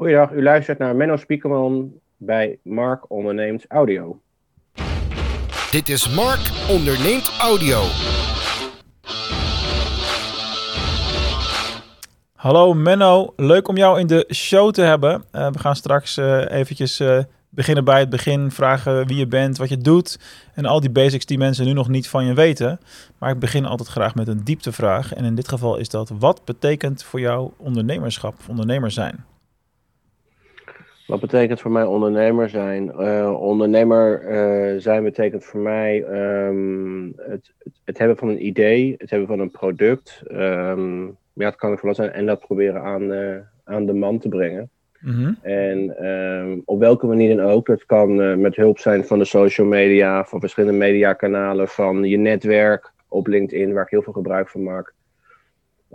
Goeiedag, u luistert naar Menno Spiekerman bij Mark Onderneemt Audio. Dit is Mark Onderneemt Audio. Hallo Menno, leuk om jou in de show te hebben. Uh, we gaan straks uh, eventjes uh, beginnen bij het begin, vragen wie je bent, wat je doet en al die basics die mensen nu nog niet van je weten. Maar ik begin altijd graag met een dieptevraag en in dit geval is dat wat betekent voor jou ondernemerschap of ondernemer zijn? Wat betekent voor mij ondernemer zijn? Uh, ondernemer uh, zijn betekent voor mij um, het, het, hebben van een idee, het hebben van een product. Um, ja, het kan er van zijn en dat proberen aan, uh, aan de man te brengen. Mm -hmm. En um, op welke manier dan ook. Dat kan met hulp zijn van de social media, van verschillende mediakanalen, van je netwerk op LinkedIn, waar ik heel veel gebruik van maak.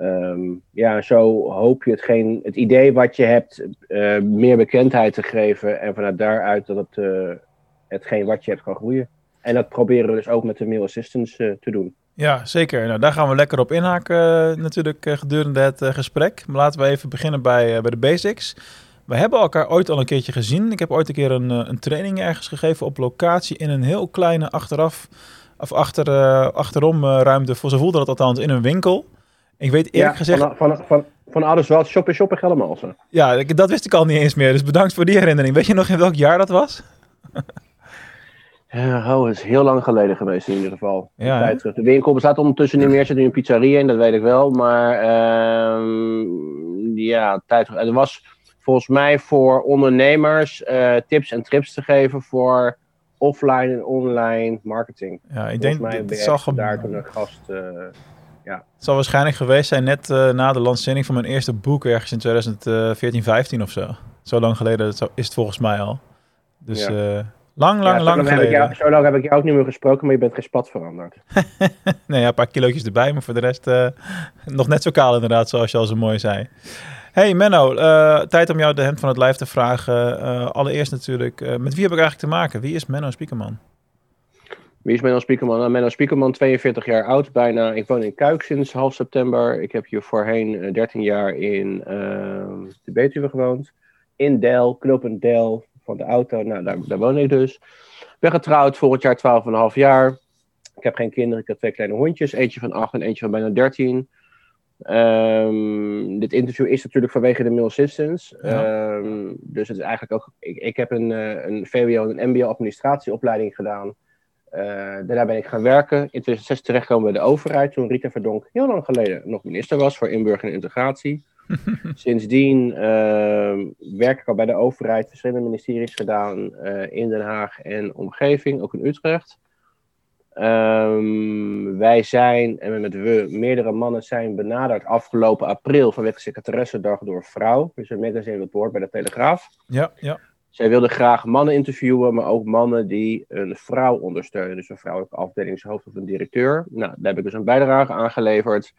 Um, ja, zo hoop je hetgeen, het idee wat je hebt uh, meer bekendheid te geven en vanuit daaruit dat het, uh, hetgeen wat je hebt kan groeien. En dat proberen we dus ook met de mail assistance uh, te doen. Ja, zeker. Nou, daar gaan we lekker op inhaken natuurlijk gedurende het gesprek. Maar laten we even beginnen bij, bij de basics. We hebben elkaar ooit al een keertje gezien. Ik heb ooit een keer een, een training ergens gegeven op locatie in een heel kleine achteraf of achter, achterom ruimte. Voor zo voelde dat althans in een winkel. Ik weet eerlijk ja, gezegd... Van, van, van, van ouders wel, shoppen, shoppen, Geldermalsen. Ja, dat wist ik al niet eens meer. Dus bedankt voor die herinnering. Weet je nog in welk jaar dat was? Oh, het is heel lang geleden geweest in ieder geval. Ja, tijd terug. De winkel bestaat ondertussen niet meer. zit nu een pizzeria in, dat weet ik wel. Maar uh, ja, tijd terug. Er was volgens mij voor ondernemers uh, tips en trips te geven voor offline en online marketing. Ja, ik denk mij dat hem... daar toen een gast... Uh, ja. Het zal waarschijnlijk geweest zijn net uh, na de lancering van mijn eerste boek, ergens in 2014, 15 of zo. Zo lang geleden is het volgens mij al. Dus ja. uh, lang, lang, ja, lang geleden. Jou, zo lang heb ik jou ook niet meer gesproken, maar je bent geen spat veranderd. nee, ja, een paar kilootjes erbij, maar voor de rest uh, nog net zo kaal inderdaad, zoals je al zo mooi zei. Hey Menno, tijd om jou de hand van het lijf te vragen. allereerst natuurlijk, met wie heb ik eigenlijk te maken? Wie is Menno Spiekerman? Wie is Menno Spiekerman? Nou, Menno Spiekerman, 42 jaar oud bijna. Ik woon in Kuik sinds half september. Ik heb hier voorheen uh, 13 jaar in uh, de Betuwe gewoond. In Del, knooppunt Del, van de auto. Nou, daar, daar woon ik dus. Ben getrouwd, volgend jaar 12,5 jaar. Ik heb geen kinderen, ik heb twee kleine hondjes. Eentje van 8 en eentje van bijna 13. Um, dit interview is natuurlijk vanwege de Assistance. Ja. Um, dus het is eigenlijk ook... Ik, ik heb een, uh, een VWO en een MBO administratieopleiding gedaan. Uh, daarna ben ik gaan werken. In 2006 terechtgekomen bij de overheid. Toen Rita Verdonk heel lang geleden nog minister was voor inburgering en integratie. Sindsdien uh, werk ik al bij de overheid. Verschillende ministeries gedaan uh, in Den Haag en omgeving. Ook in Utrecht. Um, wij zijn, en met we, meerdere mannen zijn benaderd afgelopen april vanwege secretaressendag door Vrouw. Dus een magazine dat hoort bij de Telegraaf. Ja, ja. Zij wilde graag mannen interviewen, maar ook mannen die een vrouw ondersteunen. Dus een vrouwelijke afdelingshoofd of een directeur. Nou, daar heb ik dus een bijdrage aan geleverd.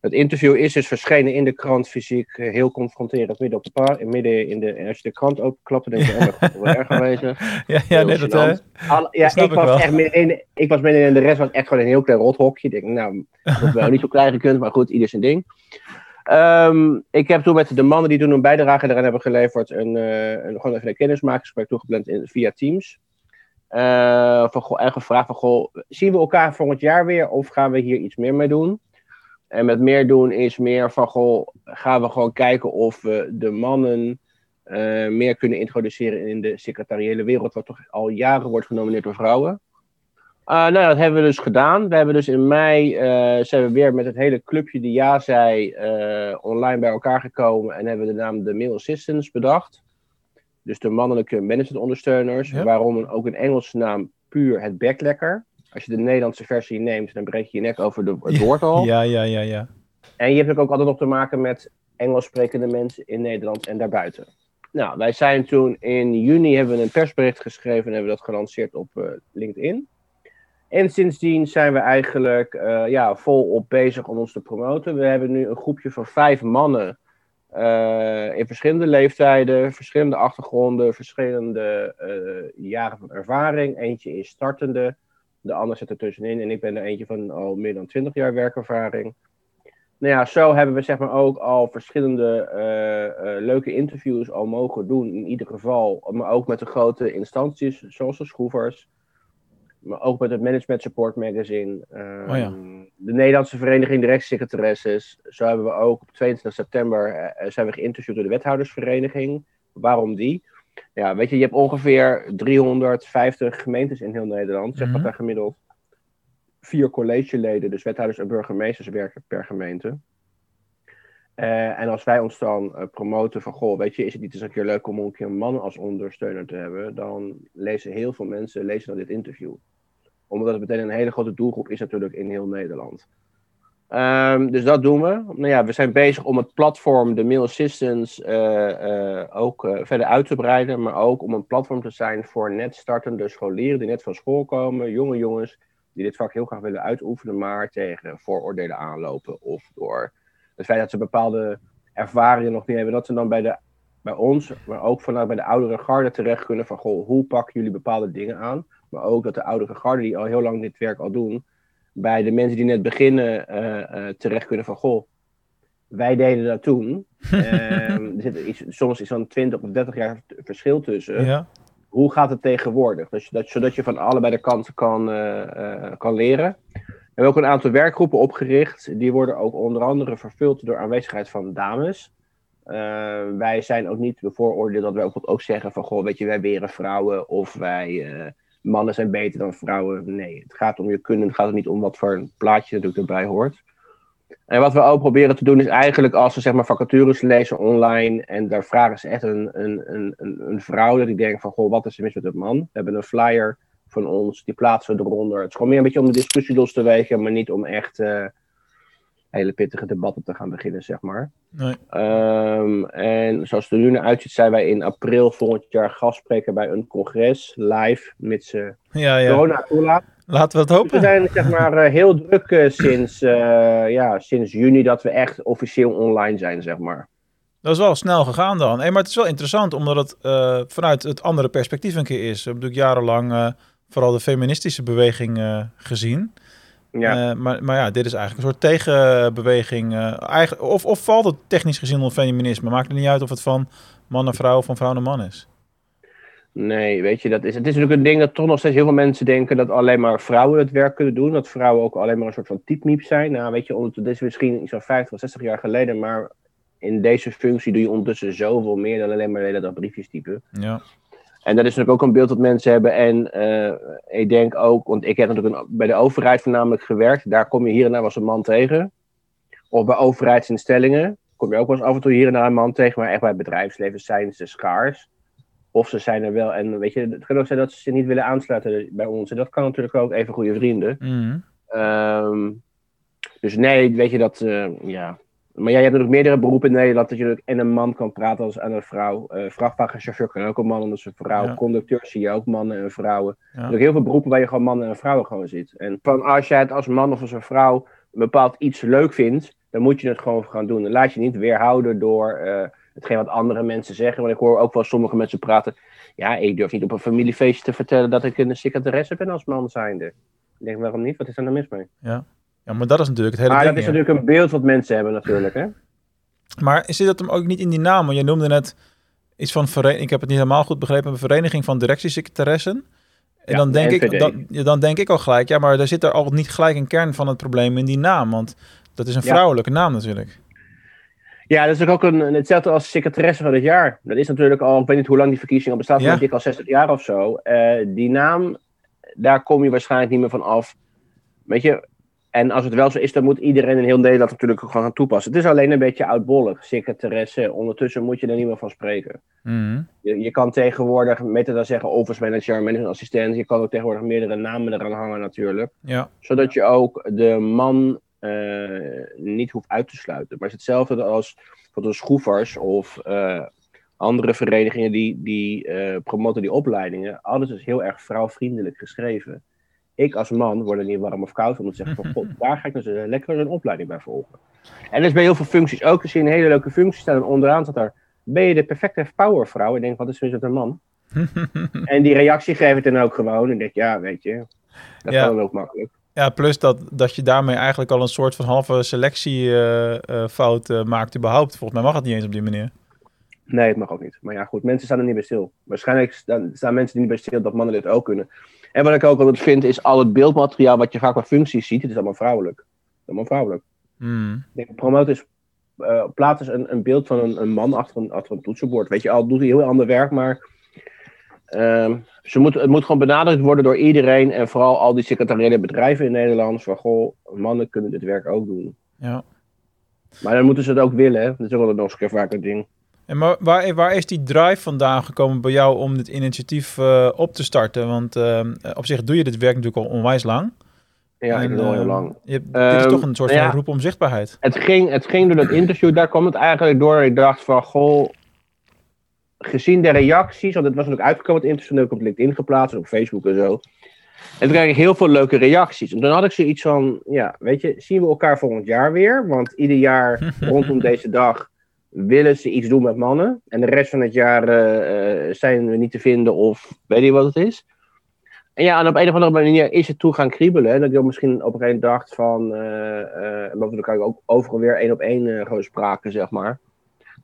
Het interview is dus verschenen in de krant fysiek, heel confronterend, midden op de paar, midden in de, als je de krant denk je, oh, dat is wel erg aanwezig. Ja, ja, uh, Al, ja ik, was wel. echt midden ik was midden in de rest was echt gewoon een heel klein rothokje. Ik denk, nou, dat wel niet zo klein gekund, maar goed, ieder zijn ding. Um, ik heb toen met de mannen die toen een bijdrage eraan hebben geleverd, een, uh, een, gewoon even een kennismakingsgesprek toegepland in, via Teams. Uh, van, en gevraagd van, goh, zien we elkaar volgend jaar weer of gaan we hier iets meer mee doen? En met meer doen is meer van, goh, gaan we gewoon kijken of we de mannen uh, meer kunnen introduceren in de secretariële wereld, wat toch al jaren wordt genomineerd door vrouwen. Uh, nou, dat hebben we dus gedaan. We hebben dus in mei uh, zijn we weer met het hele clubje die ja zei uh, online bij elkaar gekomen en hebben we de naam de Mail Assistants bedacht. Dus de mannelijke managementondersteuners. Ja. Waarom ook een Engelse naam puur het backlekker. Als je de Nederlandse versie neemt, dan breek je je nek over de, het woord al. Ja, ja, ja, ja. En je hebt ook altijd nog te maken met Engels sprekende mensen in Nederland en daarbuiten. Nou, wij zijn toen in juni hebben we een persbericht geschreven en hebben dat gelanceerd op LinkedIn. En sindsdien zijn we eigenlijk uh, ja, volop bezig om ons te promoten. We hebben nu een groepje van vijf mannen uh, in verschillende leeftijden, verschillende achtergronden, verschillende uh, jaren van ervaring. Eentje is startende, de ander zit er tussenin en ik ben er eentje van al meer dan twintig jaar werkervaring. nou ja, zo hebben we zeg maar ook al verschillende eh, eh, leuke interviews al mogen doen. In ieder geval, maar ook met de grote instanties, zoals de schroevers. Maar ook met het Management Support Magazine. ehm, Oh ja. De Nederlandse Vereniging Directiesecretaresses. Zo hebben we ook op 22 september eh, zijn we geïnterviewd door de Wethoudersvereniging. Waarom die? Ja, weet je, je hebt ongeveer 350 gemeentes in heel Nederland. Zeg Mhm. dat daar gemiddeld vier collegeleden, dus wethouders en burgemeesters werken per gemeente. Eh, en als wij ons dan eh, promoten van, goh, weet je, is het niet eens een keer leuk om een keer een man als ondersteuner te hebben, dan lezen heel veel mensen lezen dan dit interview. Omdat het meteen een hele grote doelgroep is natuurlijk in heel Nederland. Ehm, dus dat doen we. Nou ja, we zijn bezig om het platform, de Mail Assistance, eh, eh, ook eh, verder uit te breiden. Maar ook om een platform te zijn voor net startende scholieren die net van school komen. Jonge jongens die dit vak heel graag willen uitoefenen, maar tegen vooroordelen aanlopen. Of door het feit dat ze bepaalde ervaringen nog niet hebben. Dat ze dan bij, de, bij ons, maar ook vanuit bij de oudere garde terecht kunnen van, goh, hoe pakken jullie bepaalde dingen aan? Maar ook dat de oudere garde die al heel lang dit werk al doen, bij de mensen die net beginnen eh, terecht kunnen van, goh, wij deden dat toen. Ehm, er zit iets, soms is zo'n 20 of 30 jaar verschil tussen Ja. hoe gaat het tegenwoordig? Dus dat, zodat je van allebei de kanten kan, eh, kan leren. We hebben ook een aantal werkgroepen opgericht. Die worden ook onder andere vervuld door aanwezigheid van dames. Eh, wij zijn ook niet bevooroordeeld dat wij ook, ook zeggen van... Goh, weet je, wij weren vrouwen of wij... eh, mannen zijn beter dan vrouwen. Nee, het gaat om je kunnen. Het gaat niet om wat voor een plaatje natuurlijk erbij hoort. En wat we ook proberen te doen is eigenlijk als we zeg maar vacatures lezen online en daar vragen ze echt een, een, een, een, een vrouw dat ik denk van goh, wat is er mis met een man? We hebben een flyer van ons, die plaatsen we eronder. Het is gewoon meer een beetje om de discussie los te wegen, maar niet om echt eh, hele pittige debatten te gaan beginnen, zeg maar. Nee. Ehm, en zoals het er nu naar uitziet, zijn wij in april volgend jaar gastspreker bij een congres, live, mits uh, Ja, ja. corona toelaat. Laten we het Dus we hopen. zijn zeg maar eh, heel druk eh, sinds, eh, ja, sinds juni dat we echt officieel online zijn, zeg maar. Dat is wel snel gegaan dan. Hey, maar het is wel interessant, omdat het vanuit het andere perspectief een keer is. We hebben natuurlijk jarenlang vooral de feministische beweging gezien. Ja. Eh, maar, maar ja, dit is eigenlijk een soort tegenbeweging. eh, eigen, of, of valt het technisch gezien onder feminisme? Maakt het niet uit of het van man naar vrouw of van vrouw naar man is. Nee, weet je, dat is, het is natuurlijk een ding dat toch nog steeds heel veel mensen denken dat alleen maar vrouwen het werk kunnen doen. Dat vrouwen ook alleen maar een soort van typmiep zijn. Nou, weet je, dit is misschien zo'n 50 of 60 jaar geleden, maar in deze functie doe je ondertussen zoveel meer dan alleen maar de hele dag briefjes typen. Ja. En dat is natuurlijk ook een beeld dat mensen hebben. En eh, ik denk ook, want ik heb natuurlijk een- bij de overheid voornamelijk gewerkt. Daar kom je hier en daar wel eens een man tegen. Of bij overheidsinstellingen kom je ook wel eens af en toe hier en daar een man tegen. Maar echt bij het bedrijfsleven zijn ze schaars. Of ze zijn er wel. En weet je, het kan ook zijn dat ze zich niet willen aansluiten bij ons. En dat kan natuurlijk ook even goede vrienden. Mhm. Ehm, dus nee, weet je dat, eh, ja. Maar jij hebt natuurlijk meerdere beroepen in Nederland dat je natuurlijk en een man kan praten als aan een vrouw. Eh vrachtwagenchauffeur kan ook een man en als een vrouw. Ja. Conducteur zie je ook mannen en vrouwen. Ja. Er zijn ook heel veel beroepen waar je gewoon mannen en vrouwen gewoon ziet. En van als jij het als man of als een vrouw een bepaald iets leuk vindt, dan moet je het gewoon gaan doen. Dan laat je niet weerhouden door eh, hetgeen wat andere mensen zeggen. Want ik hoor ook wel sommige mensen praten. Ja, ik durf niet op een familiefeestje te vertellen dat ik een secretaresse ben als man zijnde. Ik denk, waarom niet? Wat is er nou mis mee? Ja. Ja, maar dat is natuurlijk het hele Maar ding. dat is ja. natuurlijk een beeld wat mensen hebben natuurlijk, hè? Maar zit dat hem ook niet in die naam? Want je noemde net iets van, veren- ik heb het niet helemaal goed begrepen, een vereniging van directiesecretaressen. En Ja, dan, denk de ik, dan, ja, dan denk ik al gelijk, ja, maar daar zit er al niet gelijk een kern van het probleem in die naam. Want dat is een Ja. vrouwelijke naam natuurlijk. Ja, dat is ook een, hetzelfde als secretaresse van het jaar. Dat is natuurlijk al, ik weet niet hoe lang die verkiezing al bestaat, Ja. maar dik al 60 jaar of zo. Eh, die naam, daar kom je waarschijnlijk niet meer van af. Weet je, en als het wel zo is, dan moet iedereen in heel Nederland natuurlijk ook gewoon gaan toepassen. Het is alleen een beetje oudbollig, secretaresse. Ondertussen moet je er niet meer van spreken. Mhm. Je, je kan tegenwoordig, met dan zeggen office manager, management assistent, je kan ook tegenwoordig meerdere namen eraan hangen natuurlijk. Ja, Zodat je ook de man eh, niet hoeft uit te sluiten. Maar het is hetzelfde als voor de schroefers of eh, andere verenigingen die, die eh, promoten die opleidingen. Alles is heel erg vrouwvriendelijk geschreven. Ik als man word er niet warm of koud om te zeggen van god, daar ga ik dus eh, lekker een opleiding bij volgen. En dat is bij heel veel functies ook. Als je een hele leuke functie staat en onderaan staat daar, ben je de perfecte powervrouw? Ik denk, wat is er met een man? en die reactie geef ik dan ook gewoon. En denk, ja, weet je, dat Ja. kan ook makkelijk. Ja, plus dat, dat je daarmee eigenlijk al een soort van halve selectiefout uh, uh, maakt überhaupt. Volgens mij mag het niet eens op die manier. Nee, het mag ook niet. Maar ja, goed, mensen staan er niet bij stil. Waarschijnlijk staan, staan mensen niet bij stil dat mannen dit ook kunnen. En wat ik ook altijd vind, is al het beeldmateriaal wat je vaak qua functies ziet, het is allemaal vrouwelijk. Allemaal vrouwelijk. Hmm. Ik denk, promoot is, uh, plaat is een, een beeld van een, een man achter een, achter een toetsenbord. Weet je, al doet hij heel ander werk, maar uh, ze moet, het moet gewoon benadrukt worden door iedereen en vooral al die secretariële bedrijven in Nederland. Van goh, mannen kunnen dit werk ook doen. Ja. Maar dan moeten ze het ook willen, hè? Dat is ook wel nog eens een keer vaak een ding. En maar waar, waar is die drive vandaan gekomen bij jou om dit initiatief uh, op te starten? Want uh, op zich doe je dit werk natuurlijk al onwijs lang. Ja, ik doe al heel lang. Je hebt, um, dit is toch een soort van ja, roep om zichtbaarheid. Het ging, het ging door dat interview, daar kwam het eigenlijk door. Ik dacht van, goh, gezien de reacties, want het was natuurlijk uitgekomen, het interview, ik op LinkedIn geplaatst op Facebook en zo. En toen kreeg ik heel veel leuke reacties. En toen had ik zoiets van, ja, weet je, zien we elkaar volgend jaar weer? Want ieder jaar rondom deze dag willen ze iets doen met mannen. En de rest van het jaar uh, zijn we niet te vinden of weet je wat het is. En ja, en op een of andere manier is het toe gaan kriebelen. En dat ik misschien op een gegeven moment dacht van... Uh, uh, omdat we elkaar ook overal weer één op één uh, gewoon spraken, zeg maar.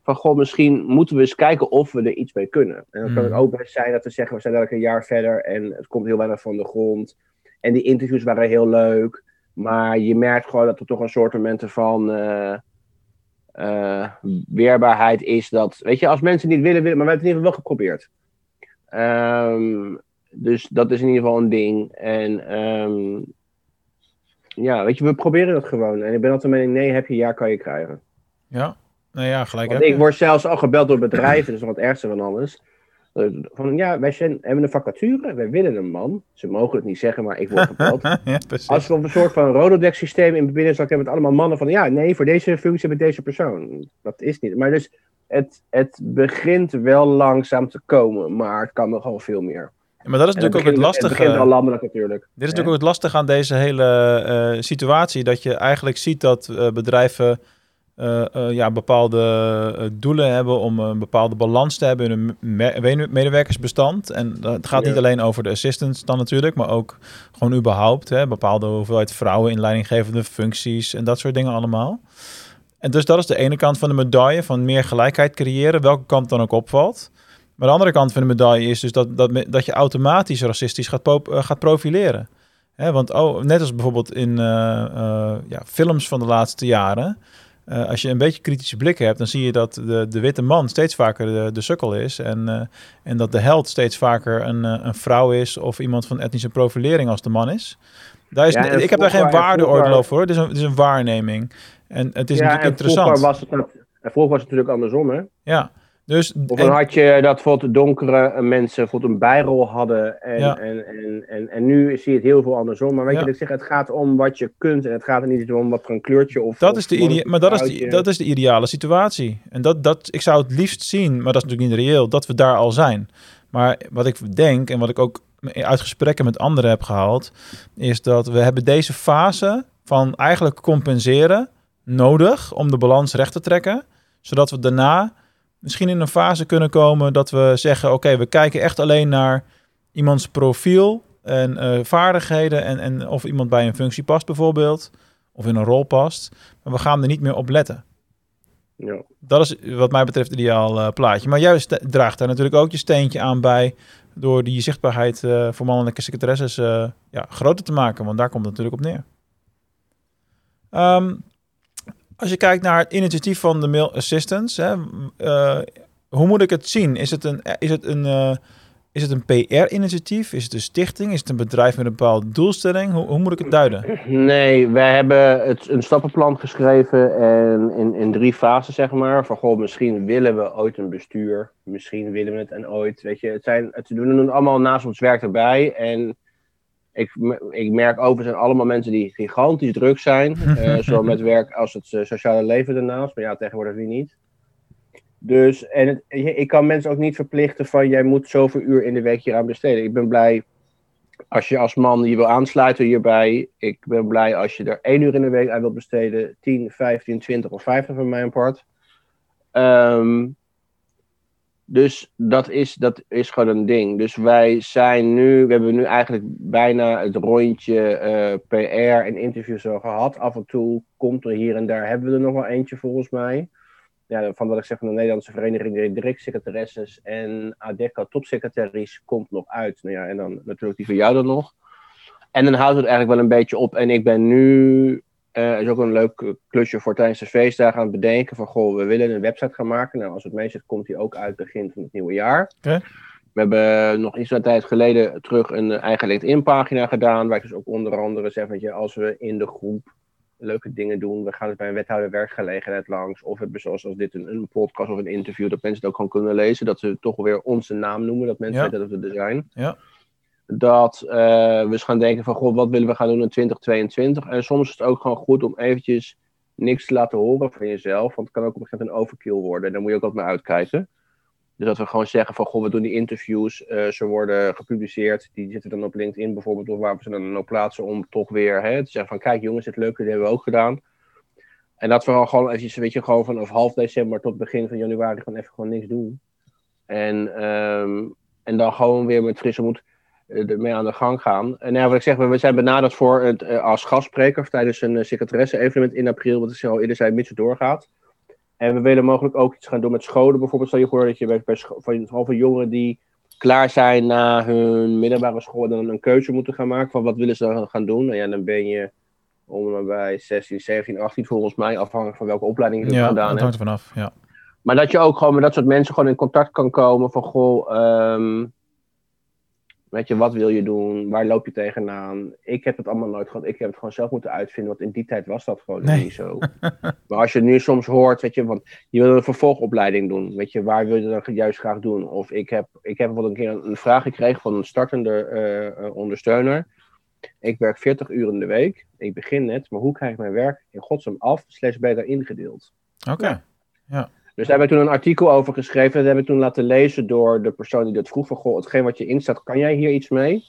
Van, goh, misschien moeten we eens kijken of we er iets mee kunnen. En dan kan het ook best zijn dat we zeggen... we zijn elke een jaar verder en het komt heel weinig van de grond. En die interviews waren heel leuk. Maar je merkt gewoon dat er toch een soort momenten van... Uh, weerbaarheid is dat, weet je, als mensen niet willen, willen, maar we hebben het in ieder geval wel geprobeerd. Um, dus dat is in ieder geval een ding. En um, ja, weet je, we proberen het gewoon. En ik ben altijd mening, nee, heb je, ja, kan je krijgen. Ja, nou ja, gelijk Want ik word zelfs al gebeld door bedrijven, dat nog het ergste van alles. Van ja, wij zijn, hebben een vacature, wij willen een man. Ze mogen het niet zeggen, maar ik word gebeld. ja, Als we op een soort van Rolodex systeem in binnen hebben met allemaal mannen van ja, nee, voor deze functie hebben deze persoon. Dat is niet. Maar dus het, het begint wel langzaam te komen, maar het kan nogal veel meer. Ja, maar dat is natuurlijk begint, ook het lastige. Het begint al landelijk natuurlijk. Dit is natuurlijk ook het lastige aan deze hele uh, situatie. Dat je eigenlijk ziet dat uh, bedrijven uh, uh, ja, bepaalde uh, doelen hebben om een bepaalde balans te hebben in hun me medewerkersbestand. En het gaat ja. niet alleen over de assistants dan natuurlijk, maar ook gewoon überhaupt. Hè, bepaalde hoeveelheid vrouwen in leidinggevende functies en dat soort dingen allemaal. En dus dat is de ene kant van de medaille, van meer gelijkheid creëren, welke kant dan ook opvalt. Maar de andere kant van de medaille is dus dat, dat, dat je automatisch racistisch gaat, gaat profileren. Hè, want oh, net als bijvoorbeeld in ja, films van de laatste jaren... Uh, als je een beetje kritische blik hebt, dan zie je dat de, de witte man steeds vaker de, de sukkel is. En, uh, en dat de held steeds vaker een, uh, een vrouw is of iemand van etnische profilering als de man is. Daar is ja, ik heb daar geen waardeoordeel over hoor. Het is, een, het is een waarneming. En het is ja, natuurlijk en interessant. Was het, en vroeger was het natuurlijk andersom hè? Ja. Dus, of dan en, had je dat bijvoorbeeld donkere mensen bijvoorbeeld een bijrol hadden. En, ja. en, en, en, en, nu zie je het heel veel andersom. Maar weet ja. je, ik zeg, het gaat om wat je kunt. En het gaat er niet om wat voor een kleurtje of. Dat of is de idea- maar dat is, de, dat is de ideale situatie. En dat, dat, ik zou het liefst zien, maar dat is natuurlijk niet reëel, dat we daar al zijn. Maar wat ik denk en wat ik ook uit gesprekken met anderen heb gehaald, is dat we hebben deze fase van eigenlijk compenseren nodig om de balans recht te trekken. Zodat we daarna misschien in een fase kunnen komen dat we zeggen: oké, okay, we kijken echt alleen naar iemands profiel en uh, vaardigheden en, en of iemand bij een functie past bijvoorbeeld, of in een rol past, maar we gaan er niet meer op letten. Ja. Dat is wat mij betreft het ideaal uh, plaatje. Maar jij draagt daar natuurlijk ook je steentje aan bij door die zichtbaarheid uh, voor mannelijke secretaresses ja, groter te maken, want daar komt het natuurlijk op neer. Um, als je kijkt naar het initiatief van de Mail Assistance, hè, uh, hoe moet ik het zien? Is het een, is het een, uh, is het een PR-initiatief? Is het een stichting? Is het een bedrijf met een bepaalde doelstelling? Hoe, hoe moet ik het duiden? Nee, wij hebben het, een stappenplan geschreven en in, in drie fasen, zeg maar. Van goh, misschien willen we ooit een bestuur. Misschien willen we het en ooit. Weet je, het zijn, het doen allemaal naast ons werk erbij. En ik, ik merk over zijn allemaal mensen die gigantisch druk zijn. Uh, zowel met werk als het uh, sociale leven ernaast. Maar ja, tegenwoordig wie niet. Dus, en het, ik kan mensen ook niet verplichten van jij moet zoveel uur in de week hier aan besteden. Ik ben blij als je als man je wil aansluiten hierbij. Ik ben blij als je er één uur in de week aan wilt besteden. 10, 15, 20 of 50 van mijn part. Um, Dus dat is, dat is gewoon een ding. Dus wij zijn nu, we hebben nu eigenlijk bijna het rondje eh, PR en interviews al gehad. Af en toe komt er hier en daar, hebben we er nog wel eentje volgens mij. Ja, van wat ik zeg van de Nederlandse Vereniging Directsecretaresses en ADECA topsecretaris komt nog uit. Nou ja, en dan natuurlijk die van jou dan nog. En dan houdt het eigenlijk wel een beetje op. En ik ben nu uh, is ook een leuk klusje voor tijdens de feestdagen aan het bedenken van, goh, we willen een website gaan maken. Nou, als het mee zit, komt die ook uit begin van het nieuwe jaar. Okay. We hebben nog iets van tijd geleden terug een eigen LinkedIn-pagina gedaan, waar ik dus ook onder andere zeg, weet je, als we in de groep leuke dingen doen, we gaan dus bij een wethouder werkgelegenheid langs, of hebben zoals als dit een, een, podcast of een interview, dat mensen het ook gewoon kunnen lezen, dat ze toch weer onze naam noemen, dat mensen Ja. weten dat we er zijn Ja. Dat eh, we eens gaan denken van, god, wat willen we gaan doen in 2022? En soms is het ook gewoon goed om eventjes niks te laten horen van jezelf, want het kan ook op een gegeven moment een overkill worden. En daar moet je ook altijd naar uitkijken. Dus dat we gewoon zeggen van, goh, we doen die interviews, eh, ze worden gepubliceerd, die zitten dan op LinkedIn bijvoorbeeld, of waar we ze dan ook plaatsen om toch weer hè, te zeggen van, kijk jongens, dit leuke, dit hebben we ook gedaan. En dat we gewoon eventjes, weet je, gewoon vanaf half december tot begin van januari gewoon even gewoon niks doen. En, ehm, en dan gewoon weer met frisse moed ermee aan de gang gaan. En ja, wat ik zeg, we zijn benaderd voor het, eh, als gastspreker tijdens een uh, secretaresse-evenement in april, wat ik al eerder zei, mits doorgaat. En we willen mogelijk ook iets gaan doen met scholen. Bijvoorbeeld, stel je voor dat je bij, bij van, vooral jongeren die klaar zijn na hun middelbare school, dan een keuze moeten gaan maken van wat willen ze dan gaan doen. Nou ja, dan ben je om en bij 16, 17, 18 volgens mij, afhankelijk van welke opleiding je Ja, gedaan dat hebt. hangt er vanaf. Ja. Maar dat je ook gewoon met dat soort mensen gewoon in contact kan komen van goh, ehm, weet je, wat wil je doen? Waar loop je tegenaan? Ik heb het allemaal nooit gehad. Ik heb het gewoon zelf moeten uitvinden, want in die tijd was dat gewoon Nee. niet zo. maar als je nu soms hoort, weet je, want je wil een vervolgopleiding doen. Weet je, waar wil je dat juist graag doen? Of ik heb, ik heb bijvoorbeeld een keer een, een vraag gekregen van een startende eh, eh, ondersteuner. Ik werk 40 uur in de week. Ik begin net, maar hoe krijg ik mijn werk in godsnaam af, slash beter ingedeeld? Oké. Dus daar heb ik toen een artikel over geschreven. Dat heb ik toen laten lezen door de persoon die dat vroeg. Van, goh, hetgeen wat je instaat, kan jij hier iets mee?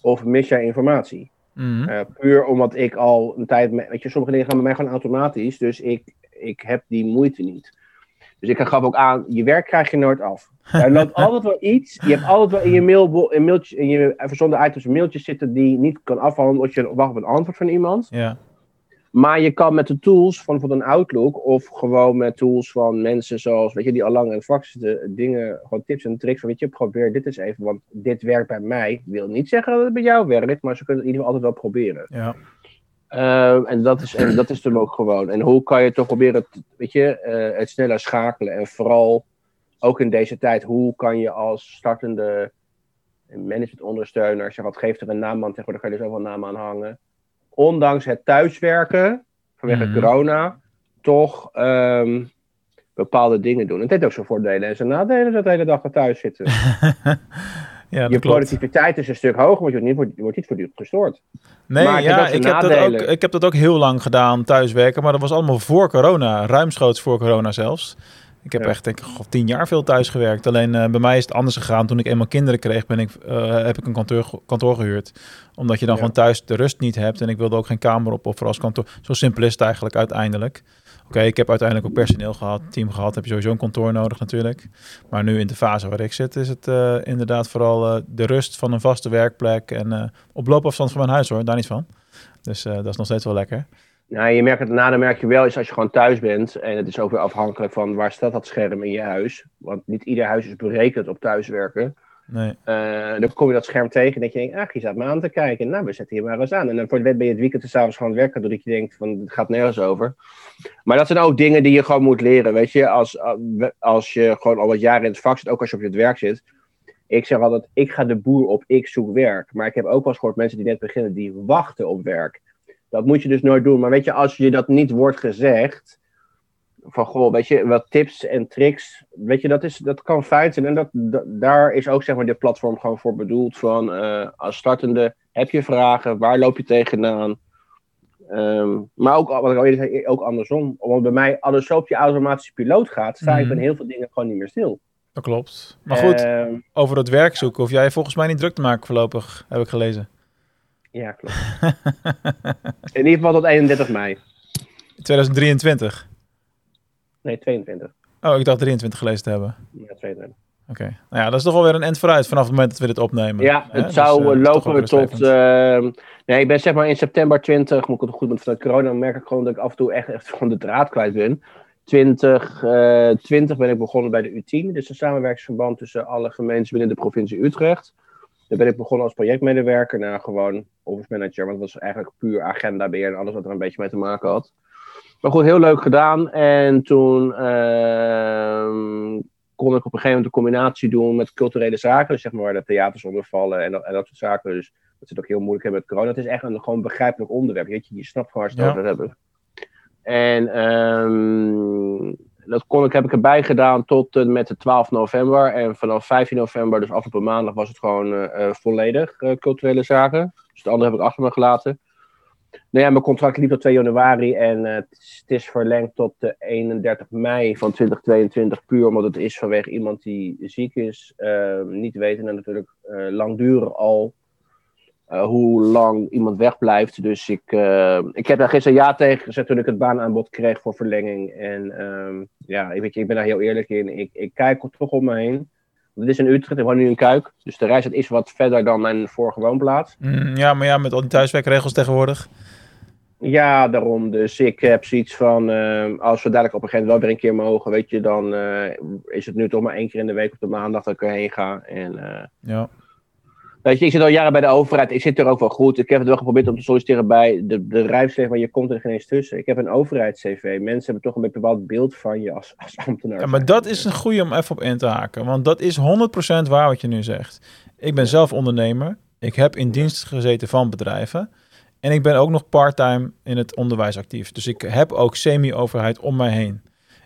Of mis jij informatie? Mhm. Eh, puur omdat ik al een tijd... Weet je, sommige dingen gaan bij mij gewoon automatisch. Dus ik, ik heb die moeite niet. Dus ik gaf ook aan, je werk krijg je nooit af. Er loopt altijd wel iets. Je hebt altijd wel in je, mailbo- in mailtjes, in je verzonden items mailtjes zitten die niet kan afvallen omdat je wacht op een antwoord van iemand. Ja. Maar je kan met de tools van bijvoorbeeld een Outlook of gewoon met tools van mensen zoals, weet je, die al lang in het vak zitten, dingen, gewoon tips en tricks van, weet je, probeer dit eens even, want dit werkt bij mij. Wil niet zeggen dat het bij jou werkt, maar ze kunnen het in ieder geval altijd wel proberen. Ja. Ehm, en, dat is, en dat is hem ook gewoon. En hoe kan je toch proberen, het, weet je, eh, het sneller schakelen en vooral ook in deze tijd, hoe kan je als startende managementondersteuner, zeg wat, geeft er een naam aan, tegenwoordig kan je er zoveel namen aan hangen. Ondanks het thuiswerken, vanwege Mhm. corona, toch ehm, bepaalde dingen doen. En het heeft ook zijn voordelen en zijn nadelen dat de hele dag er thuis zitten. ja, je klopt. productiviteit is een stuk hoger, want je wordt niet, wordt, wordt niet voortdurend gestoord. Nee, Maar ja, ik heb, dat ook, ik heb dat ook heel lang gedaan, thuiswerken. Maar dat was allemaal voor corona. Ruimschoots voor corona zelfs. Ik heb Ja. echt, denk ik, goh, tien jaar veel thuis gewerkt. Alleen eh, bij mij is het anders gegaan. Toen ik eenmaal kinderen kreeg, ben ik, eh, heb ik een kantoor, kantoor gehuurd. Omdat je dan Ja. gewoon thuis de rust niet hebt. En ik wilde ook geen kamer op of voor als kantoor. Zo simpel is het eigenlijk uiteindelijk. Oké, ik heb uiteindelijk ook personeel gehad, team gehad. Heb je sowieso een kantoor nodig natuurlijk. Maar nu in de fase waar ik zit, is het eh, inderdaad vooral de rust van een vaste werkplek. En op loopafstand van mijn huis hoor, daar niet van. Dus dat is nog steeds wel lekker. Nou, je merkt het nadeel merk je wel is als je gewoon thuis bent. En het is ook weer afhankelijk van waar staat dat scherm in je huis. Want niet ieder huis is berekend op thuiswerken. Nee. Eh, dan kom je dat scherm tegen en dat je denkt, ach, je staat me aan te kijken. Nou, we zetten hier maar eens aan. En dan voor de wet ben je het weekend en s'avonds gewoon aan het werken, doordat je denkt, van, het gaat nergens over. Maar dat zijn ook dingen die je gewoon moet leren, weet je. Als, als je gewoon al wat jaren in het vak zit, ook als je op het werk zit. Ik zeg altijd, ik ga de boer op, ik zoek werk. Maar ik heb ook wel eens gehoord mensen die net beginnen, die wachten op werk. Dat moet je dus nooit doen. Maar weet je, als je dat niet wordt gezegd, van goh, weet je, wat tips en tricks, weet je, dat, is, dat kan fijn zijn. En dat, da- daar is ook zeg maar dit platform gewoon voor bedoeld van, eh, als startende, heb je vragen, waar loop je tegenaan? Ehm, maar ook, wat ik al eerder zei, ook andersom. Want bij mij, alles zo op je automatische piloot gaat, sta ik Mhm. bij heel veel dingen gewoon niet meer stil. Dat klopt. Maar goed, Ehm, over het werk zoeken hoef jij volgens mij niet druk te maken voorlopig, heb ik gelezen. Ja, klopt. In ieder geval tot 31 mei. 2023. Nee, 22. Oh, ik dacht 23 gelezen te hebben. Ja, 22. Oké. Nou ja, dat is toch wel weer een end vooruit vanaf het moment dat we dit opnemen. Ja, het Dus, zou eh, eh, lopen tot. ehm, nee, ik ben zeg maar in september 20, moet ik het goed met van corona, merk ik gewoon dat ik af en toe echt, echt gewoon de draad kwijt ben. 20, eh 20 ben ik begonnen bij de U10, dus een samenwerkingsverband tussen alle gemeentes binnen de provincie Utrecht. Daar ben ik begonnen als projectmedewerker, nou gewoon office manager, want het was eigenlijk puur agendabeheer en alles wat er een beetje mee te maken had. Maar goed, heel leuk gedaan. En toen ehm, kon ik op een gegeven moment een combinatie doen met culturele zaken. Dus zeg maar waar de theaters onder vallen en dat, en dat soort zaken. Dus dat ze het ook heel moeilijk hebben met corona. Het is echt een gewoon begrijpelijk onderwerp. Weet je, je snapt gewoon waar ze het Ja. over hebben. En ehm, dat kon ik, heb ik erbij gedaan tot en met de 12 november. En vanaf 15 november, dus afgelopen maandag, was het gewoon eh, eh, volledig eh, culturele zaken. Dus de andere heb ik achter me gelaten. Nou ja, mijn contract liep tot 2 januari en eh, het, is, verlengd tot de 31 mei van 2022. Puur omdat het is vanwege iemand die ziek is. Eh, niet weten en natuurlijk eh langdurig al eh, hoe lang iemand wegblijft. Dus ik, eh, ik heb daar gisteren ja tegen gezegd toen ik het baanaanbod kreeg voor verlenging. En ehm, ja, ik, weet je, ik ben daar heel eerlijk in. Ik, ik kijk toch om me heen. Het is in Utrecht, ik woon nu in Kuik. Dus de reis is wat verder dan mijn vorige woonplaats. Mm, ja, maar ja, met al die thuiswerkregels tegenwoordig. Ja, daarom. Dus ik heb zoiets van, eh, als we dadelijk op een gegeven moment wel weer een keer mogen, weet je, dan is het nu toch maar één keer in de week op de maandag dat ik erheen ga. En Ja. Weet je, ik zit al jaren bij de overheid, ik zit er ook wel goed. Ik heb het wel geprobeerd om te solliciteren bij de bedrijfsleven, maar je komt er geen eens tussen. Ik heb een overheids-CV. Mensen hebben toch een bepaald beeld van je als, als ambtenaar. ja, maar dat is een goede om even op in te haken. Want dat is 100% waar wat je nu zegt. Ik ben zelf ondernemer. Ik heb in dienst gezeten van bedrijven. En ik ben ook nog parttime in het onderwijs actief. Dus ik heb ook semi-overheid om mij heen.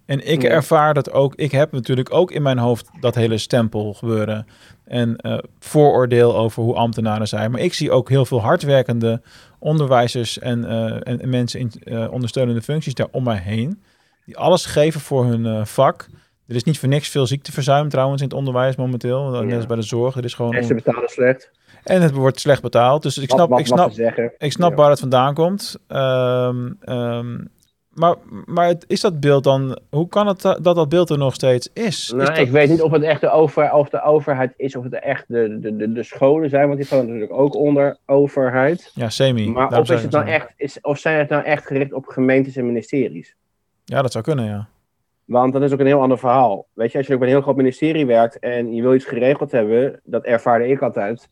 En ik Ja. ervaar dat ook. Ik heb natuurlijk ook in mijn hoofd dat hele stempel gebeuren. En eh, vooroordeel over hoe ambtenaren zijn. Maar ik zie ook heel veel hardwerkende onderwijzers en, eh, en, en mensen in eh, ondersteunende functies daar om mij heen. Die alles geven voor hun vak. Er is niet voor niks veel ziekteverzuim trouwens in het onderwijs momenteel. Net als bij de zorg. Er is gewoon En ze betalen slecht. en het wordt slecht betaald. Dus ik snap, wat, ik snap, ik snap Ja. waar het vandaan komt. Ehm, maar maar het, is dat beeld dan... Hoe kan het da- dat dat beeld er nog steeds is? is Nou, dat- ik weet niet of het echt de, over, of de overheid is, of het echt de, de, de, de scholen zijn, want die vallen natuurlijk ook onder overheid. Ja, semi. Maar Daarom of, is het zo. echt, is, of zijn het nou echt gericht op gemeentes en ministeries? Ja, dat zou kunnen, ja. Want dat is ook een heel ander verhaal. Weet je, als je ook bij een heel groot ministerie werkt en je wil iets geregeld hebben, dat ervaarde ik altijd.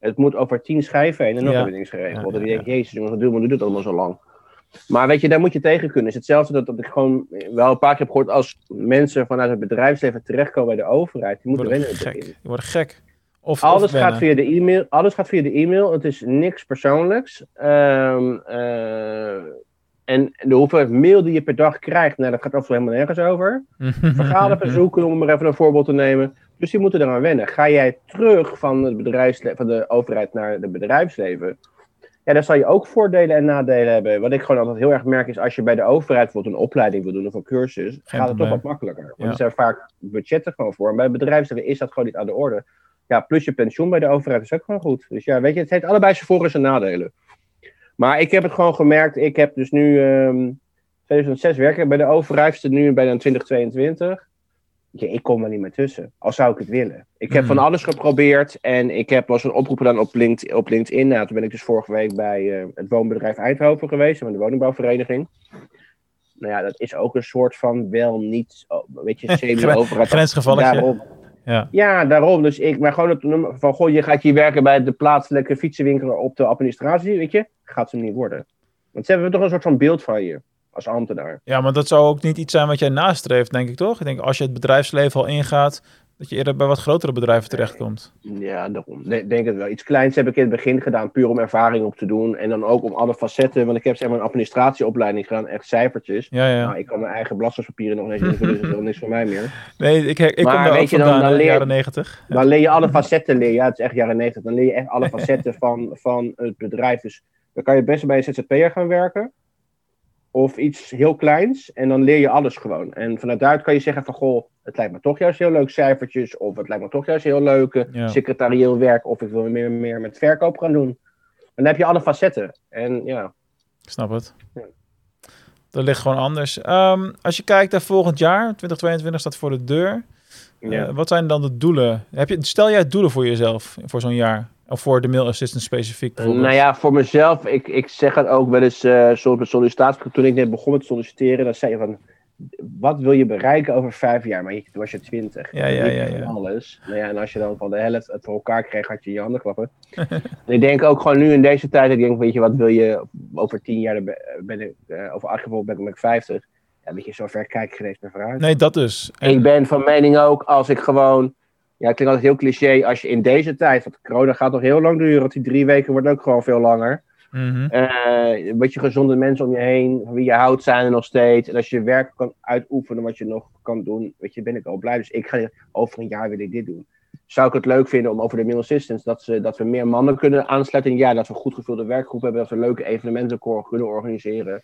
Het moet over tien schijven heen en nog Ja. hebben we niks geregeld. Ja, en ja, ik denk, jezus jongens, wat duurt, doet dat allemaal zo lang? Maar weet je, daar moet je tegen kunnen. Het is hetzelfde dat, dat ik gewoon wel een paar keer heb gehoord als mensen vanuit het bedrijfsleven terechtkomen bij de overheid. Die moeten wennen. gek. Die worden gek. Of, Alles of gaat, via de e-mail, alles gaat via de e-mail. Het is niks persoonlijks. Ehm, eh, en de hoeveelheid mail die je per dag krijgt, nou, dat gaat af helemaal nergens over. Vergaderverzoeken, om maar even een voorbeeld te nemen. Dus die moeten eraan wennen. Ga jij terug van, het bedrijfsle- van de overheid naar het bedrijfsleven? Ja, dan zal je ook voordelen en nadelen hebben. Wat ik gewoon altijd heel erg merk is, als je bij de overheid bijvoorbeeld een opleiding wil doen of een cursus, gaat het toch wat makkelijker. Want Ja. er zijn vaak budgetten gewoon voor. En bij bedrijfsleven is dat gewoon niet aan de orde. Ja, plus je pensioen bij de overheid is ook gewoon goed. Dus ja, weet je, het heeft allebei zijn voor- en zijn nadelen. Maar ik heb het gewoon gemerkt. Ik heb dus nu ehm 2006 werken bij de overheid. Zit nu bijna in 2022. Ja, ik kom er niet meer tussen. Al zou ik het willen. Ik heb Mhm. van alles geprobeerd. En ik heb eens een oproep gedaan op, Linkt, op LinkedIn. Nou, toen ben ik dus vorige week bij eh, het woonbedrijf Eindhoven geweest. Van de woningbouwvereniging. Nou ja, dat is ook een soort van wel niet, oh, weet je, semi-overheid. Grensgevalletje. Daarom. Ja. Ja, daarom. Dus ik, maar gewoon het noemen van, goh, je gaat hier werken bij de plaatselijke fietsenwinkel op de administratie, weet je. Gaat ze niet worden. Want ze hebben toch een soort van beeld van je, als ambtenaar. Ja, maar dat zou ook niet iets zijn wat jij nastreeft, denk ik toch? Ik denk als je het bedrijfsleven al ingaat, dat je eerder bij wat grotere bedrijven terechtkomt. Ja, daarom. Ik denk het wel. Iets kleins heb ik in het begin gedaan, puur om ervaring op te doen. En dan ook om alle facetten, want ik heb zeg maar een administratieopleiding gedaan, echt cijfertjes. Ja, ja. Nou, ik kan mijn eigen belastingpapieren nog niet eens invullen, dus dat is niks voor mij meer. Nee, ik, ik kom Maar daar ook weet je, dan- dan in de leer- jaren negentig. Dan leer je alle facetten, leer, ja, het is echt jaren 90, dan leer je echt alle facetten van, van het bedrijf. Dus dan kan je best bij een ZZP'er gaan werken. Of iets heel kleins. En dan leer je alles gewoon. En vanuit daaruit kan je zeggen van, goh, het lijkt me toch juist heel leuk cijfertjes. Of het lijkt me toch juist heel leuk eh, Ja. secretarieel werk. Of ik wil meer, meer met verkoop gaan doen. Dan heb je alle facetten. En ja, Ik snap het. Ja. Dat ligt gewoon anders. Ehm, als je kijkt naar volgend jaar, 2022 staat voor de deur. Ja. Eh, wat zijn dan de doelen? Heb je, stel jij doelen voor jezelf voor zo'n jaar? Of voor de mail assistant specifiek bijvoorbeeld? Nou ja, voor mezelf, ik, ik zeg het ook wel eens uh, soms met sollicitatie. Toen ik net begon met solliciteren, dan zei je van, wat wil je bereiken over vijf jaar? Maar je, toen was je twintig. Ja, ja, ja, ja. Alles. Nou ja, en als je dan van de helft het voor elkaar kreeg, had je je handen klappen. ik denk ook gewoon nu in deze tijd, ik denk, weet je, wat wil je over tien jaar, ben ik, uh, over acht jaar ben ik vijftig. Ja, weet je, zover kijk ik geen meer vooruit. Nee, dat dus. En... Ik ben van mening ook, als ik gewoon ja, het klinkt altijd heel cliché als je in deze tijd, want corona gaat nog heel lang duren, want die drie weken wordt ook gewoon veel langer. Mm -hmm. uh, wat je gezonde mensen om je heen, van wie je houdt, zijn er nog steeds. En als je werk kan uitoefenen wat je nog kan doen, weet je, ben ik al blij. Dus ik ga over een jaar wil ik dit doen. Zou ik het leuk vinden om over de Middle Assistance, dat, ze, dat we meer mannen kunnen aansluiten jaar, dat we een goed gevulde werkgroep hebben, dat we leuke evenementen kunnen organiseren.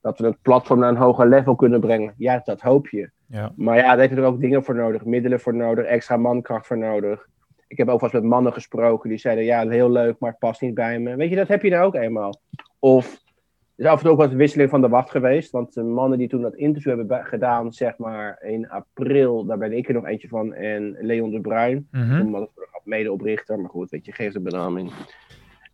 Dat we het platform naar een hoger level kunnen brengen. Ja, dat hoop je. Ja. Maar ja, daar heb je er ook dingen voor nodig, middelen voor nodig, extra mankracht voor nodig. Ik heb ook eens met mannen gesproken die zeiden: Ja, heel leuk, maar het past niet bij me. Weet je, dat heb je nou ook eenmaal. Of er is af en toe ook wat wisseling van de wacht geweest. Want de mannen die toen dat interview hebben gedaan, zeg maar in april, daar ben ik er nog eentje van. En Leon de Bruin, Mm -hmm. mm medeoprichter, maar goed, weet je, geeft de benaming.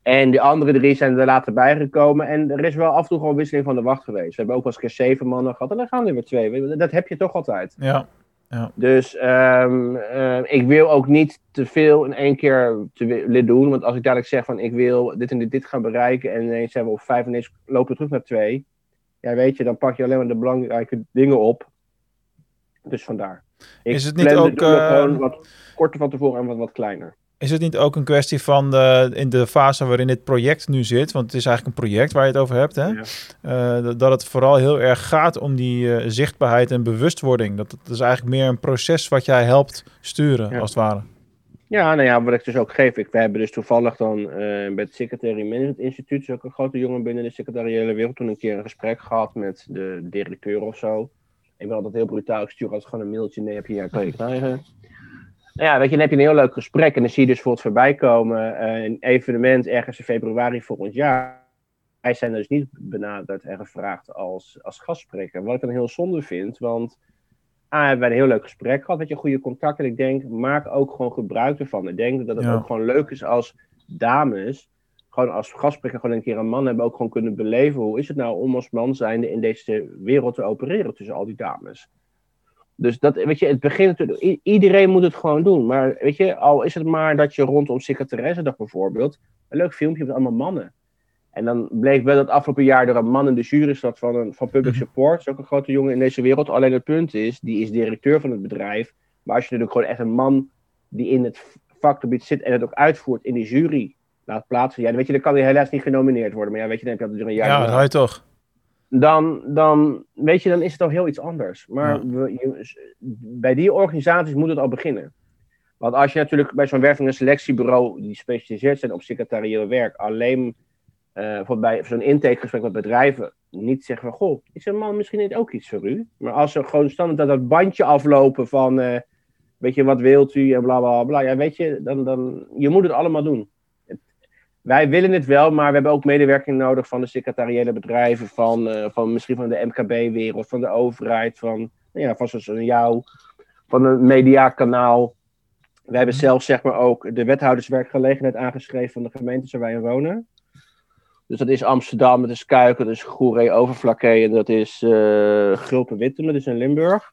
En de andere drie zijn er later bijgekomen. En er is wel af en toe gewoon wisseling van de wacht geweest. We hebben ook wel eens keer zeven mannen gehad. En dan gaan er weer twee. Dat heb je toch altijd. Ja. ja. Dus um, uh, ik wil ook niet te veel in één keer te doen. Want als ik dadelijk zeg van ik wil dit en dit, dit gaan bereiken. En ineens zijn we op vijf en ineens lopen we terug naar twee. Ja, weet je, dan pak je alleen maar de belangrijke dingen op. Dus vandaar. Ik is het niet ook uh... gewoon wat korter van tevoren en wat, wat kleiner. Is het niet ook een kwestie van de, in de fase waarin dit project nu zit, want het is eigenlijk een project waar je het over hebt, hè? Ja. Uh, dat het vooral heel erg gaat om die uh, zichtbaarheid en bewustwording. Dat is eigenlijk meer een proces wat jij helpt sturen, Ja. als het ware. Ja, nou ja, wat ik dus ook geef. Ik, we hebben dus toevallig dan uh, bij het Secretary Management Instituut, dus ook een grote jongen binnen de secretariële wereld, toen een keer een gesprek gehad met de directeur of zo. Ik ben altijd heel brutaal, ik stuur altijd gewoon een mailtje, nee, heb je hier, kan je krijgen. Nou ja, weet je, dan heb je een heel leuk gesprek en dan zie je dus bijvoorbeeld voorbij komen uh, een evenement ergens in februari volgend jaar. Wij zijn dus niet benaderd en gevraagd als, als gastspreker. Wat ik dan heel zonde vind, want ah, hebben wij een heel leuk gesprek gehad, met je goede contact. En ik denk, maak ook gewoon gebruik ervan. Ik denk dat het Ja. ook gewoon leuk is als dames, gewoon als gastspreker, gewoon een keer een man hebben ook gewoon kunnen beleven. Hoe is het nou om als man zijnde in deze wereld te opereren tussen al die dames? Dus dat, weet je, het begint natuurlijk, iedereen moet het gewoon doen. Maar weet je, al is het maar dat je rondom Secretaressendag bijvoorbeeld, een leuk filmpje met allemaal mannen. En dan bleek wel dat afgelopen jaar er een man in de jury zat van, een, van Public Mhm. Support. Dat is ook een grote jongen in deze wereld. Alleen het punt is, die is directeur van het bedrijf. Maar als je natuurlijk gewoon echt een man die in het vakgebied zit en het ook uitvoert in die jury laat plaatsen. Ja, dan weet je, dan kan hij helaas niet genomineerd worden. Maar ja, weet je, dan heb je altijd er een jaar Ja, dat je toch. Dan, dan, weet je, dan is het al heel iets anders. Maar Ja. we, je- bij die organisaties moet het al beginnen. Want als je natuurlijk bij zo'n werving- en selectiebureau die gespecialiseerd zijn op secretarieel werk, alleen bijvoorbeeld bij zo'n intakegesprek met bedrijven niet zeggen van, goh, is een man misschien niet ook iets voor u? Maar als ze gewoon standaard dat, dat bandje aflopen van, eh, weet je, wat wilt u en bla bla bla, ja, weet je, dan, dan, je moet het allemaal doen. Wij willen het wel, maar we hebben ook medewerking nodig van de secretariële bedrijven, van, eh, van misschien van de MKB-wereld, van de overheid, van, nou ja, van zoals een jou, van een mediakanaal. We hebben zelfs zeg maar ook de wethouderswerkgelegenheid aangeschreven van de gemeentes waar wij in wonen. Dus dat is Amsterdam, dat is Kuiken, dat is Goeree Overflakke en dat is eh Gulpen-Wittem, dat is in Limburg.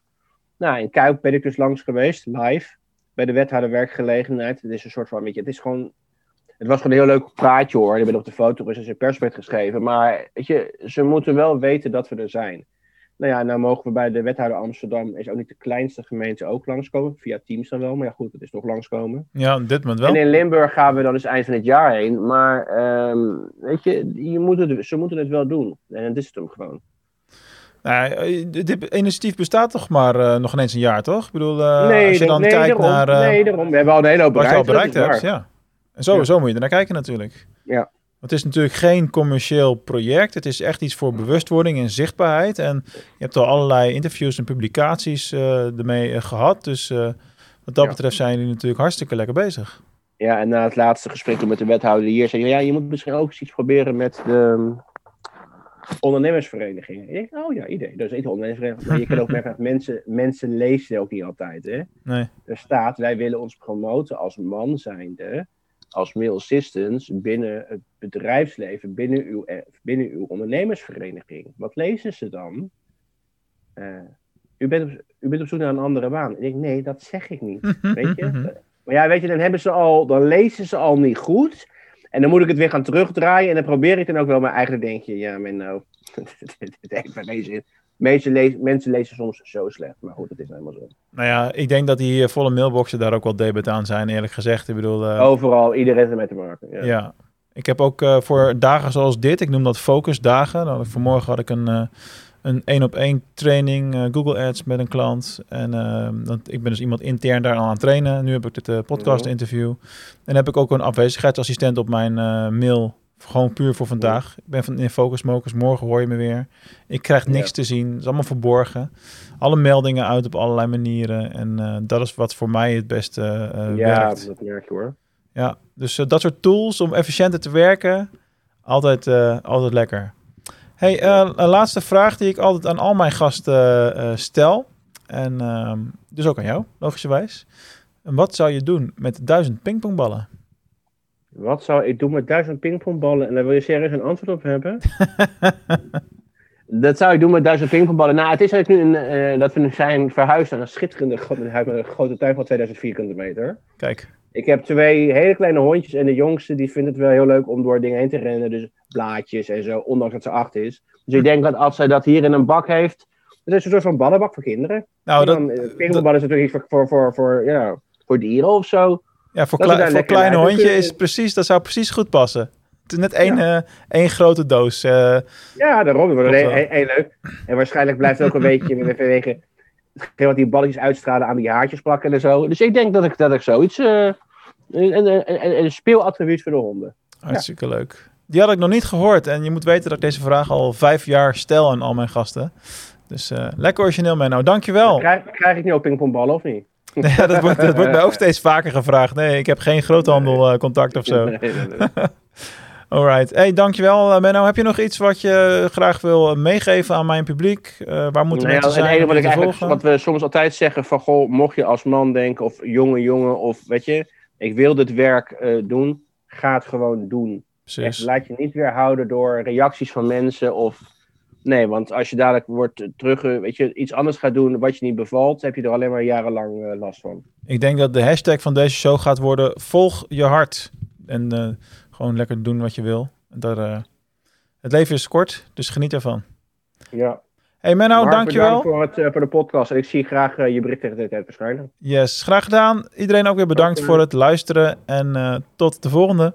Nou, in Kuik ben ik dus langs geweest, live, bij de wethouderwerkgelegenheid. Het is een soort van, weet je, het is gewoon... Het was gewoon een heel leuk praatje hoor. Ik ben op de foto dus een persbericht geschreven. Maar weet je, ze moeten wel weten dat we er zijn. Nou ja, nou mogen we bij de wethouder Amsterdam, is ook niet de kleinste gemeente, ook langskomen. Via Teams dan wel, maar ja goed, het is toch langskomen. Ja, op dit moment wel. En in Limburg gaan we dan dus eind van het jaar heen. Maar ehm, weet je, je moet het, ze moeten het wel doen. En dat is het hem gewoon. Nou, eh, dit initiatief bestaat toch maar eh, nog ineens een jaar, toch? Ik bedoel, eh, nee, als je dan nee, kijkt daarom, naar eh, nee, daarom. We hebben al een hele hoop wat je al bereikt. bereikt dat hebt. Ja. En zo, Ja. zo moet je er naar kijken natuurlijk. Ja. Het is natuurlijk geen commercieel project. Het is echt iets voor bewustwording en zichtbaarheid. En je hebt al allerlei interviews en publicaties eh, ermee eh, gehad. Dus eh, wat dat Ja. betreft zijn jullie natuurlijk hartstikke lekker bezig. Ja, en na het laatste gesprek met de wethouder hier zei je, ja, je moet misschien ook eens iets proberen met de, ondernemersverenigingen. Ik denk, oh ja, idee. Dat is niet een ondernemersvereniging. Maar je kan ook merken dat mensen, mensen lezen ook niet altijd. Hè? Nee. Er staat, wij willen ons promoten als man zijnde, als male assistants binnen het bedrijfsleven, binnen uw, eh, binnen uw ondernemersvereniging. Wat lezen ze dan? Eh, u, bent op, u bent op zoek naar een andere baan. Ik denk, nee, dat zeg ik niet. Weet je? Maar ja, weet je, dan hebben ze al, dan lezen ze al niet goed. En dan moet ik het weer gaan terugdraaien. En dan probeer ik dan ook wel, maar eigenlijk denk je, ja, maar nou, het heeft bij deze Meeste lezen, mensen lezen soms zo slecht, maar goed, het is helemaal zo. Nou ja, ik denk dat die eh, volle mailboxen daar ook wel debet aan zijn, eerlijk gezegd. Ik bedoel, eh, Overal, iedereen is ermee te maken. Ja. ja. Ik heb ook eh, voor dagen zoals dit, ik noem dat focusdagen. Nou, vanmorgen had ik een, een één op één training Google Ads met een klant. En eh, dat, ik ben dus iemand intern daar aan het trainen. Nu heb ik dit podcast interview. En heb ik ook een afwezigheidsassistent op mijn mail. Gewoon puur voor vandaag. Ik ben van in Focus Mokers. Morgen hoor je me weer. Ik krijg niks Ja. te zien. Het is allemaal verborgen. Alle meldingen uit op allerlei manieren. En eh, dat is wat voor mij het beste eh, Ja, werkt. dat merk je hoor. Ja, dus eh, dat soort tools om efficiënter te werken, altijd, altijd lekker. Hey, een laatste vraag die ik altijd aan al mijn gasten stel. En ehm, dus ook aan jou, logischerwijs. En wat zou je doen met duizend pingpongballen? Wat zou ik doen met duizend pingpongballen? En daar wil je serieus een antwoord op hebben? dat zou ik doen met duizend pingpongballen. Nou, het is eigenlijk nu een, eh, dat we nu zijn verhuisd naar een schitterende een grote tuin van 2000 vierkante meter. Kijk, Ik heb twee hele kleine hondjes en de jongste die vindt het wel heel leuk om door dingen heen te rennen. Dus blaadjes en zo, ondanks dat ze acht is. Dus ik denk dat als zij dat hier in een bak heeft, dat is een soort van ballenbak voor kinderen. nou, dat, dan, eh, pingpongballen is natuurlijk iets voor, voor, voor, voor, ja, voor dieren of zo. Ja, voor, dat we klei- daar voor kleine uit hondje is het precies, dat zou precies goed passen. Het is net één, eh, één grote doos. eh, Ja, daarom. Dat wordt Klopt heel, leuk. En waarschijnlijk blijft het ook een beetje vanwege hetgeen wat die balletjes uitstralen aan die haartjes plakken en zo. Dus ik denk dat ik, dat ik zoiets. eh een, een, een, een speelattribuut voor de honden. Hartstikke leuk. Die had ik nog niet gehoord. En je moet weten dat ik deze vraag al vijf jaar stel aan al mijn gasten. Dus lekker origineel, Menno. Dankjewel. Krijg, krijg ik nu ook pingpongballen of niet? Ja, dat, wordt, dat wordt mij ook steeds vaker gevraagd. Nee, ik heb geen groothandelcontact of zo. Nee, nee, nee. Alright. Hey, dankjewel, eh, Menno. Heb je nog iets wat je graag wil meegeven aan mijn publiek? Eh, waar moeten Nou ja, mensen het zijn enige wat, ik eigenlijk, wat we soms altijd zeggen: van goh, mocht je als man denken, of jonge jongen, of weet je, ik wil dit werk eh, doen, ga het gewoon doen. Echt, laat je niet weerhouden door reacties van mensen of. Nee, want als je dadelijk wordt eh, terug, eh, weet je, iets anders gaat doen wat je niet bevalt, heb je er alleen maar jarenlang eh, last van. Ik denk dat de hashtag van deze show gaat worden: volg je hart. En gewoon lekker doen wat je wil. Daar, het leven is kort, dus geniet ervan. Ja. Hey Menno, Mark, dankjewel. bedankt voor, het, voor de podcast. En ik zie graag je bericht tegen de tijd verschijnen. Yes, graag gedaan. Iedereen ook weer bedankt voor het luisteren en tot de volgende.